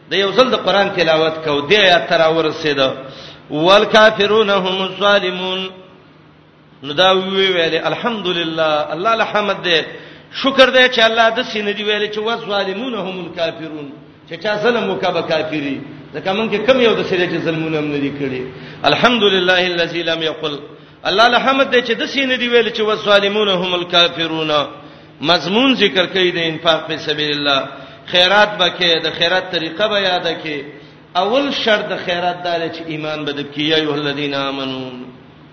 د یو ځل د قران تلاوت کو دی یا تر ورسېده والکافرون هم الظالمون نو دا وی ویل الحمدلله الله الحمد دې شکر دې چې الله د سینې دی ویل چې وظالمون هم الکافرون چې چا ظلم وکبه کافری ځکه مونږ کې کم یو د سره چې ظلمونه هم ندي کړی الحمدلله الذي لم يقل الله الحمد دې چې د سینې دی ویل چې وظالمون هم الکافرون مضمون ذکر کوي د انفاق په سبیل الله خیرات بکې د خیرات طریقه به یاد کې اول شرط د خیرات دار چې ایمان بده کیه ایه الذین آمنون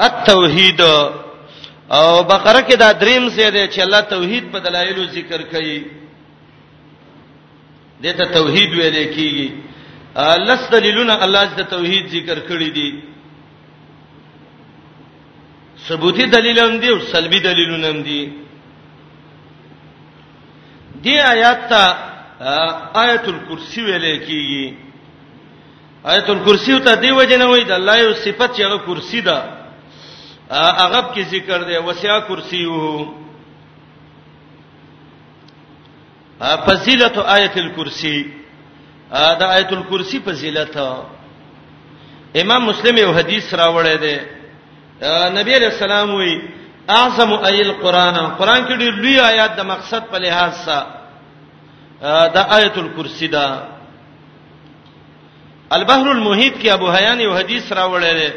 التوحید او بقره کې دا دریم څه دی چې الله توحید په دلایلو ذکر کوي دته توحید ویل کیږي لس دلیلونه الله د توحید ذکر کړی دي ثبوتی دلیل هم دي او سلبي دلیلونه هم دي دی آیات ته آیت الکرسی ویل کیږي آیت الکرسی ته دی وجنه وای د الله یو صفت چې هغه کرسی ده هغه کې ذکر دی وسیا کرسیو فضیلت آیت الکرسی دا آیت الکرسی فضیلت امام مسلم یو حدیث راوړی دی نبی رسول الله وی اعظم ای القران قران کې ډېر لوی آیات د مقصد په لحاظ سره دا آیت الکرسی ده البحر المحیط کې ابو حیان یو حدیث راوړی دی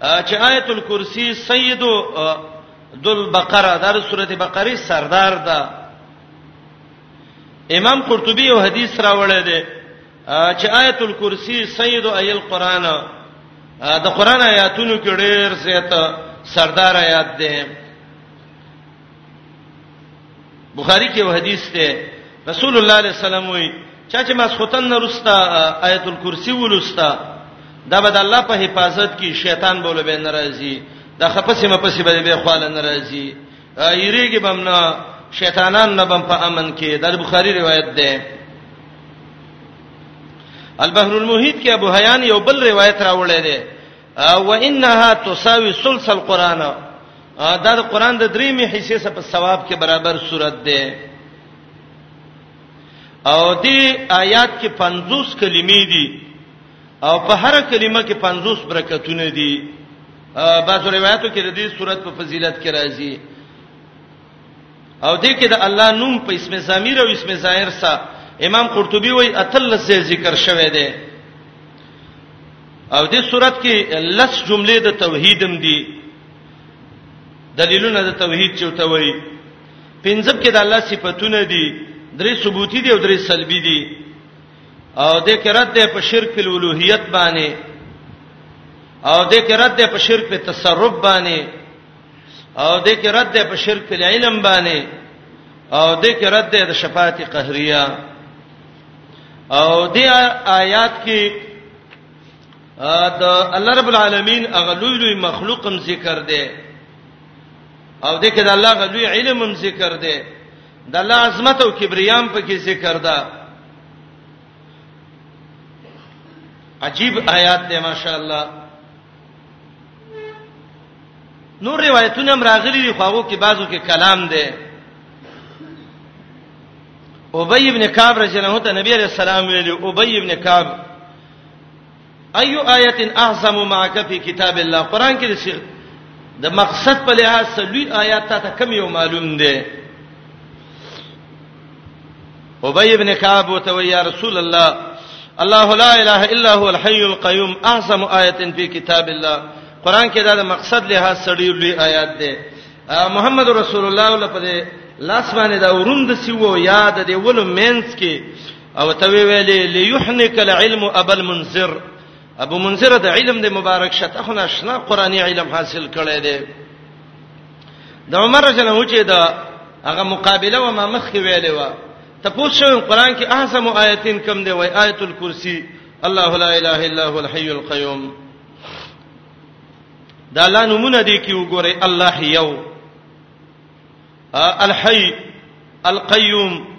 چې آیت الکرسی سید دل بقره د سورته بقره سردار ده امام قرطبی یو حدیث راوړی دی چې آیت الکرسی سید ایل قران د قران آیاتونو کې ډېر زیات سردار آیات ده بخاری کې یو حدیث ته رسول الله علیه السلام وی چا چې مسخوتن نرستا آیت الکرسی ولستا دا به د الله په حفاظت کې شیطان بوله به ناراضي دا خپسې مپسې به به خواله ناراضي ایریږي بمنا شیطانان نه بم په امن کې د بخاری روایت ده البحر المحیط کې ابو حیان یو بل روایت راوړی دی او انها تساوي ثلث القران دا د قران د دریمه حصے سره په ثواب کې برابر صورت ده او دې آیات کې 50 کلمې دي او په هر کلمه کې 50 برکتونه دي بعضو روایتو کې د دې صورت په فضیلت کې راځي او دې کې د الله نوم په اسم ضمیر او اسم ظاهر سره امام قرطبي وایي اتل ذکر شوه دی او دې صورت کې لس جملې د توحیدم دي دلیلونه د توحید چې ته وایي پنځب کې د الله صفاتونه دي درې ثبوتی دي او درې سلبي دي او د کرت د په شرک په اولوہیت باندې او د کرت د په شرک په تصرف باندې او د کرت د په شرک په علم باندې او د کرت د شفاعت قهریه او د آیات کې دا الله رب العالمین هغه لوی لوی مخلوق هم ذکر دی او د کده الله غلوی علم هم ذکر دی د الله عظمت او کبریام په کې ذکر ده عجیب آیات دی ماشاء الله نور روایتونه هم راغلي دي خو هغه کې بعضو کې کلام دی ابی ابن کعب رضی الله عنه نبی علیہ السلام ویلو ابی ابن کعب ایو آیت اعظم معک فی کتاب الله قران کې دسی د مقصد په لحاظ سلوی آیات ته کم یو معلوم دی ابی ابن کعب وتو یا رسول الله الله لا اله الا هو الحي القيوم اعظم آیت فی کتاب الله قران کې دا د مقصد لحاظ سړی لوی آیات دی محمد رسول الله لپاره لاس باندې دا وروند سیو یاد دی ولو مینس کې او ته ویلې ليحنک العلم ابو المنذر ابو منذر د علم د مبارک شته خو ناشنا قرآني علم حاصل کړی دی د عمر رضی الله عنه چې دا هغه مقابله و ما مخ کې ویلې و ته پوښتنه قرآن کې اعظم آیتین کم دی وای آیت الکرسی الله لا اله الا هو الحي القيوم دا الله نمونه دی کی وګوره الله یو الحی القیوم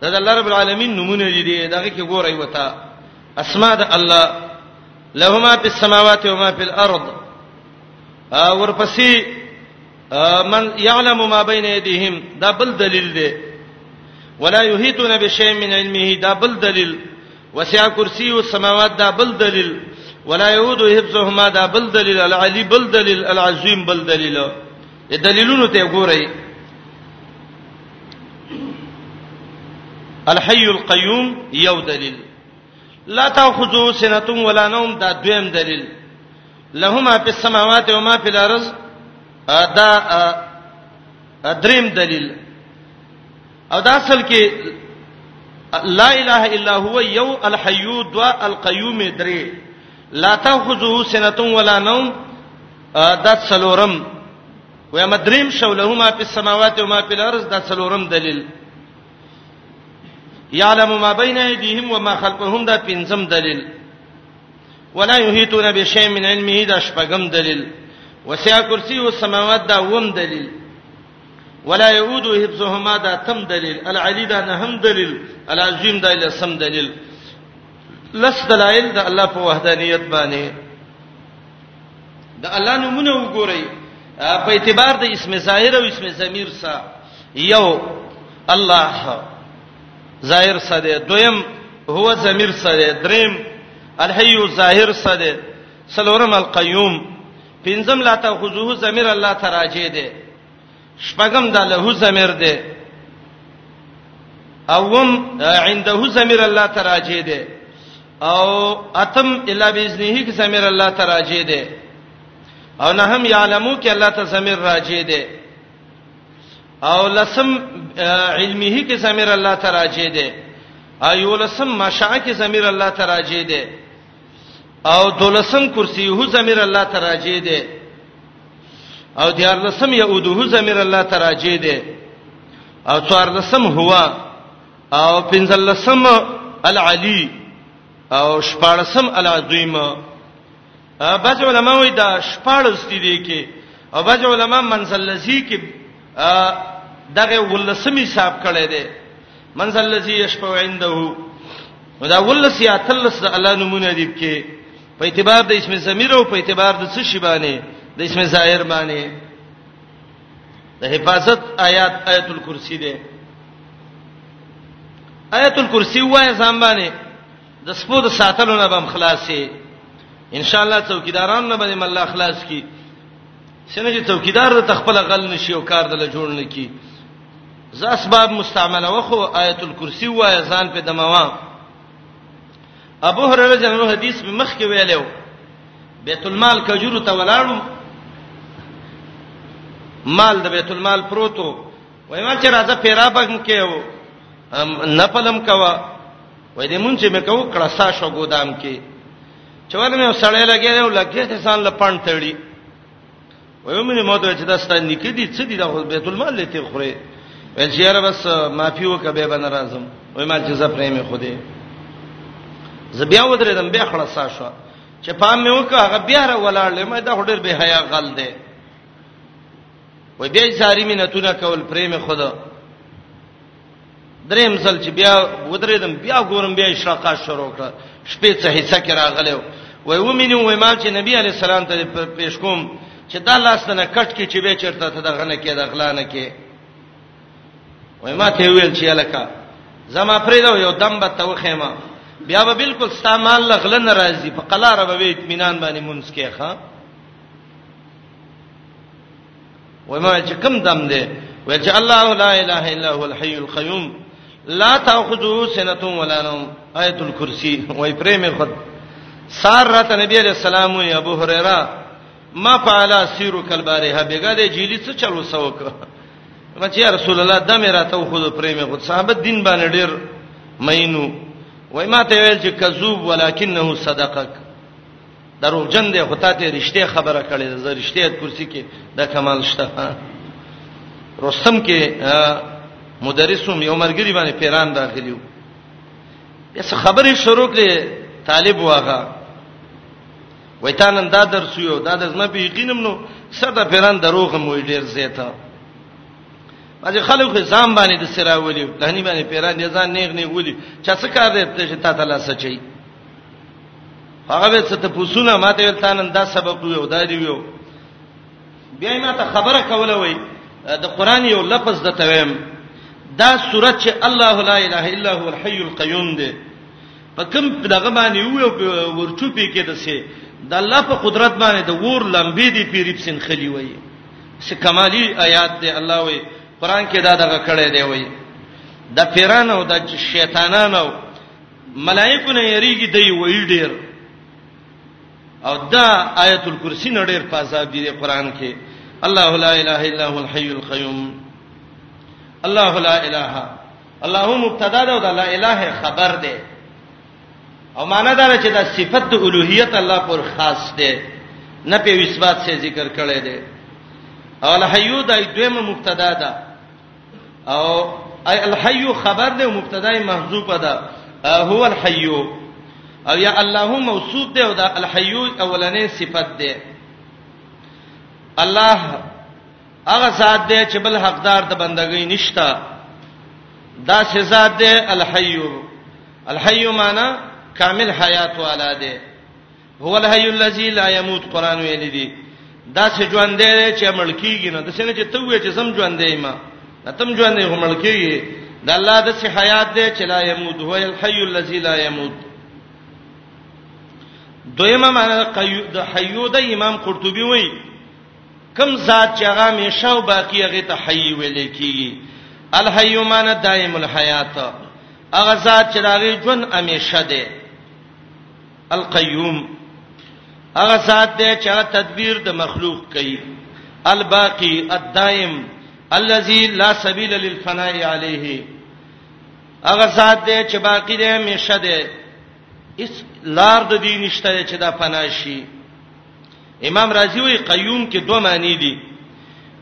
دا د الله رب العالمین نمونه دي دی دغه کې ګورای وتا اسماء د الله لهما فی السماوات و ما فی الارض ورپسې من يعلم ما بين ايديهم دا بل دلیل دی ولا يحيطون بشيء من علمه دا بل دلیل وسع کرسی السماوات دا بل دلیل ولا يعود حفظهما دا بل دلیل العلی بل دلیل العظیم بل دلیل دا دلیلونو ته ګورئ الحي القيوم یو دلیل لا تاخذو سنه ولا نوم دا دویم دلیل لهما فی السماوات و ما فی الارض دا دریم دلیل او دا اصل کې لا اله الا هو یو الحی دو القیوم درې لا تاخذه سنه ولا نوم دا څلورم و یا مدریم شو له ما په سماوات او ما په الارض دا څلورم دلیل یعلم ما بین ایدیهم و ما خلفهم دا پنځم دلیل ولا یحیتون بشیء من علمه دا شپږم دلیل وسع کرسی السماوات دا وم دلیل ولا يعود حفظهما دا تم دلیل العلی دا نه هم دلیل العظیم دا لسم دلیل لس دلایل د الله په وحدانیت باندې د الله نمونه وګورئ په اعتبار د اسم ظاهر او اسم ضمیر سره یو الله ظاهر سره دویم هو ضمیر سره دریم الحی ظاهر سره سلورم القیوم پنځم لا تاخذوه ضمیر الله ته راجع دی شپږم دا له ضمیر دی اوم عنده ضمیر الله ته راجع دی او اتم الا باذنه کې ضمیر الله ته راجع دی او نه هم یعلمو کې الله ته ضمیر راجع دی او لسم علمه کې ضمیر الله ته راجع دی ایو لسم مشاء کې ضمیر الله ته راجع دی او دولسم کرسی هو زمير الله تراجه ده او دیار لسم یعود هو زمير الله تراجه ده او څوار لسم هوا او پنځل لسم العلی او شپارسم العظیم بعض علما وایي دا شپارس دي دي کې او بعض علما منزل لذي کې دغه ولسمی حساب کړي دي منزل لذي یشفع عنده نو دا ولس یا تلس د الله نمونه دی کې په اعتبار د اسم ضمیر او په اعتبار د څه شی باندې د اسم ظاهر باندې د حفاظت آیات آیت الکرسی دی آیت الکرسی وای ځان باندې د سپو د ساتلو نه بم خلاصې ان شاء الله څوکیداران نه باندې مله خلاص کی څنګه چې توکیدار د تخپل غل نشي او کار دل جوړ نه کی ز اسباب مستعمله وخو آیت الکرسی وای ځان په دموا ابو هرره جنو حدیث په مخ کې ویلو بیت المال کجور ته ولاړو مال د بیت المال پروتو وای ما چې راځه پیرا بګم کې و نپلم کوا وای دې مونږ چې مې کو کړه سا شو ګودام کې چې ولې مې سړی لګې دی او لګې ته ځان لپان تړي وایو مې مو ته چې دا ستاسو نکې دي څه دي دا بیت المال لته خوري ویل چې یاره بس معافي وکه به بن راځم وای ما چې زه پرې مې خو دې زه بیا ودرېدم بیا خلاص شو چې پام مې وکه هغه بیا را ولاړ لمه دا هډر به حیا غل دی وای بیا ساری مې نتونه کول پرې مې خو دریم ځل چې بیا ودرېدم بیا ګورم بیا اشراقات شروع کړه شپې څه حصہ کې راغلو وای و مینه وای ما چې نبی علی سلام ته پیش کوم چې دا لاس نه کټ کې چې به چرته ته دغه نه کې دغلا نه کې وای ما ته ویل چې الکا زما پرېدو یو دم به توخه ما بیا به بالکل استعمال لغله ناراضي په قلاره به اطمینان باندې مونږ کې ښا وای ما چې کم دم دی وای چې الله لا اله الا هو الحي القيوم لا تاخذه سنه ولا نوم آیت الکرسی وای پرې مې خد سار راته نبی علیہ السلام او ابو هريره ما فعل سیرو کلبارها بیګه د جیلی څه چلو سوک مچې رسول الله د مې راته خو د پرې مې خود صحابه دین باندې ډیر مینو وای ما ته ویل چې کذوب ولکنه صدقک دروغجن دی هوتا ته رښتیا خبره کړې ده رښتیا کرسی کې د کمال شته رستم کې مدرسوم یو مرګری باندې پیران راغلیو یس خبرې شروع کړې طالب واغه ویتانن دا درس یو دا د زما په یقینم نو ساده پیران دروغ مو ډیر زیاته باندې خلک ځان باندې د سراولي لهنی باندې پیران یې ځان نیغ نیغ ولي چا څه کار دې ته چې تا ته لا سچي هغه به څه ته پوسونه ماته ولتانن دا سبق ویو دا دی ویو بیا ما ته خبره کوله وای د قران یو لفظ د تویم دا سورۃ چې الله لا اله الا هو الحي القيوم دی په کوم دغه باندې یو ورچوپی کې د سه د الله په قدرت باندې د ور لمبې دی پیریب سن خلی وای چې کمالی آیات دی الله وای قران کې دا دغه کړه دی وای د پیرانو د شیطانانو ملائکه نه یریږي دی وی ډیر او دا آیت الکرسی نه ډیر پاساب دی قران کې الله لا اله الا هو الحي القيوم الله لا اله الله مبتدا ده او دا لا اله خبر ده او معنا دا چې دا صفت د الوهیت الله پر خاص ده نه په اثبات سے ذکر کړي ده او الحیو د دویمه مبتدا ده او اي الحي خبر ده مبتدا محذوفه ده هو الحي او یا الله موصوف ده او دا الحي اولنې صفت ده الله هغه ذات ده چې بل حقدار د بندګۍ نشتا دا سه ذات ده الحي الحي معنی کامل حیات والا ده هو الحي الذي لا يموت قران ویل دي دا چې ژوند دی چې مړ کیږي نه د سینې چې ته وې چې سم ژوند دی ما تم ژوند دی هم مړ کیږي د الله د سي حیات دی چې لا يموت هو الحي الذي لا يموت دویمه معنی د حیو د امام قرطبي وایي کم ذات چې هغه همیشه او باقی هغه ته حی ویل کیږي الحی معنی دائم الحیات هغه ذات چې راغی ژوند همیشه دی القیوم هغه ذات دی چې هغه تدبیر د مخلوق کوي الباقی الدائم الذي لا سبيل للفناء عليه هغه ذات دی چې باقی دی همیشه دی اس لار د دین نشته چې دا فنا شي امام رازی وی قیوم کې دوه معنی دي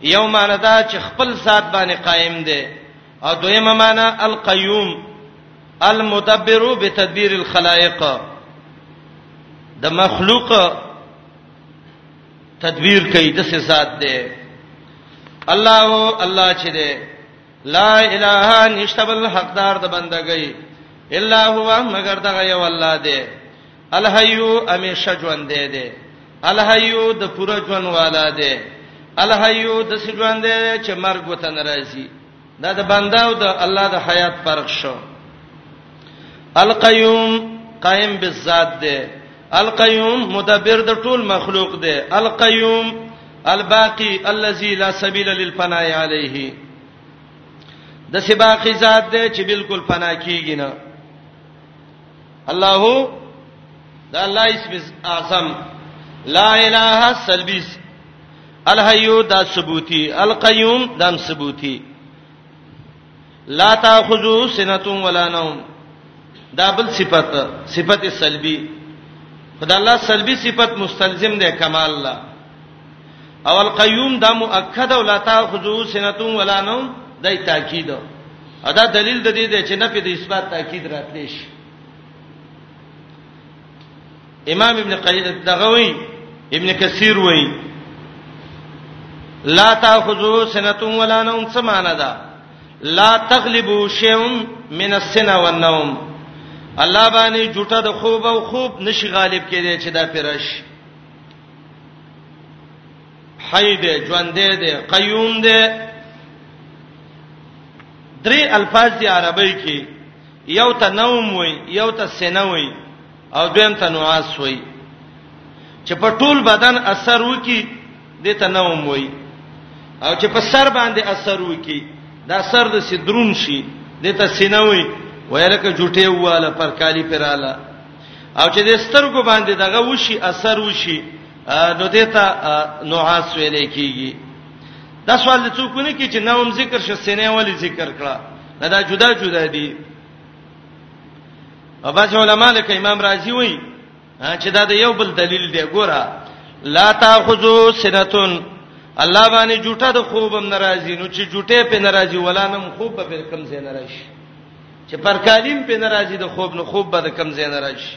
یو معنی دا چې خپل ذات باندې قائم دی او دویمه معنا القیوم المدبر بتدبیر الخلائق د مخلوق تدبیر کوي د څه ذات دی الله الله چې دی لا اله نشته بل حقدار د بندګۍ الا هو مگر دغه یو الله دی الحیو همیشه ژوند دی دی الحیو د پوره ژوند والا دی الحیو د سجوان دی چې مرګ وته ناراضي دا د بنده او د الله د حیات فرق شو القیوم قائم بالذات دی القیوم مدبر د ټول مخلوق دی القیوم الباقی الذی لا سبیل للفناء علیه د سباقی ذات دی چې بالکل فنا کیږي نه الله دا الله اسم اعظم لا اله سلبیس الحیو دا ثبوتی القیوم دا ثبوتی لا تاخذو سنه ولا نوم دا بل صفت صفت سلبی خدای الله سلبی صفت مستلزم ده کمال الله او القیوم دا مؤکد او لا تاخذو سنتون ولا نوم دای تاکید ادا دلیل د دې چې نه په دې اثبات تاکید راتلی شي امام ابن قیم دغوی ابن کثیر وای لا تاخذو سنتون ولا نوم څه معنی ده لا تغلبو شیء من السنه والنوم الله باندې جټه د خوب او خوب نشي غالب کېدی چې دا پرش حی دی ژوند دی قیوم دی درې الفاظ دی عربی کې یو ته نوم وای یو ته سینه وای او دویم ته نواس وای چې په ټول بدن اثر وکي د ته نوم وای او چې په سر باندې اثر وکي دا سر د سدرون شي د ته سینه وای وای لکه جټه واله پر کالی پراله او چې د سترګو باندې دغه وشي اثر وشي نو دته نوعاس ویل کیږي دا سوال څوک نه کی چې نوم ذکر شې سینې ولی ذکر کړه دا, دا جدا جدا دي او باج علماء لکه امام رازی وایي چې دا د یو بل دلیل دی ګوره لا تاخذو سنتون الله باندې جوټه د خوبم ناراضي نو چې جوټه په ناراضي ولانم خوب به کم زین راشي چې پرکالیم په ناراضي د خوب نو خوب به د کم ځای نه راشي.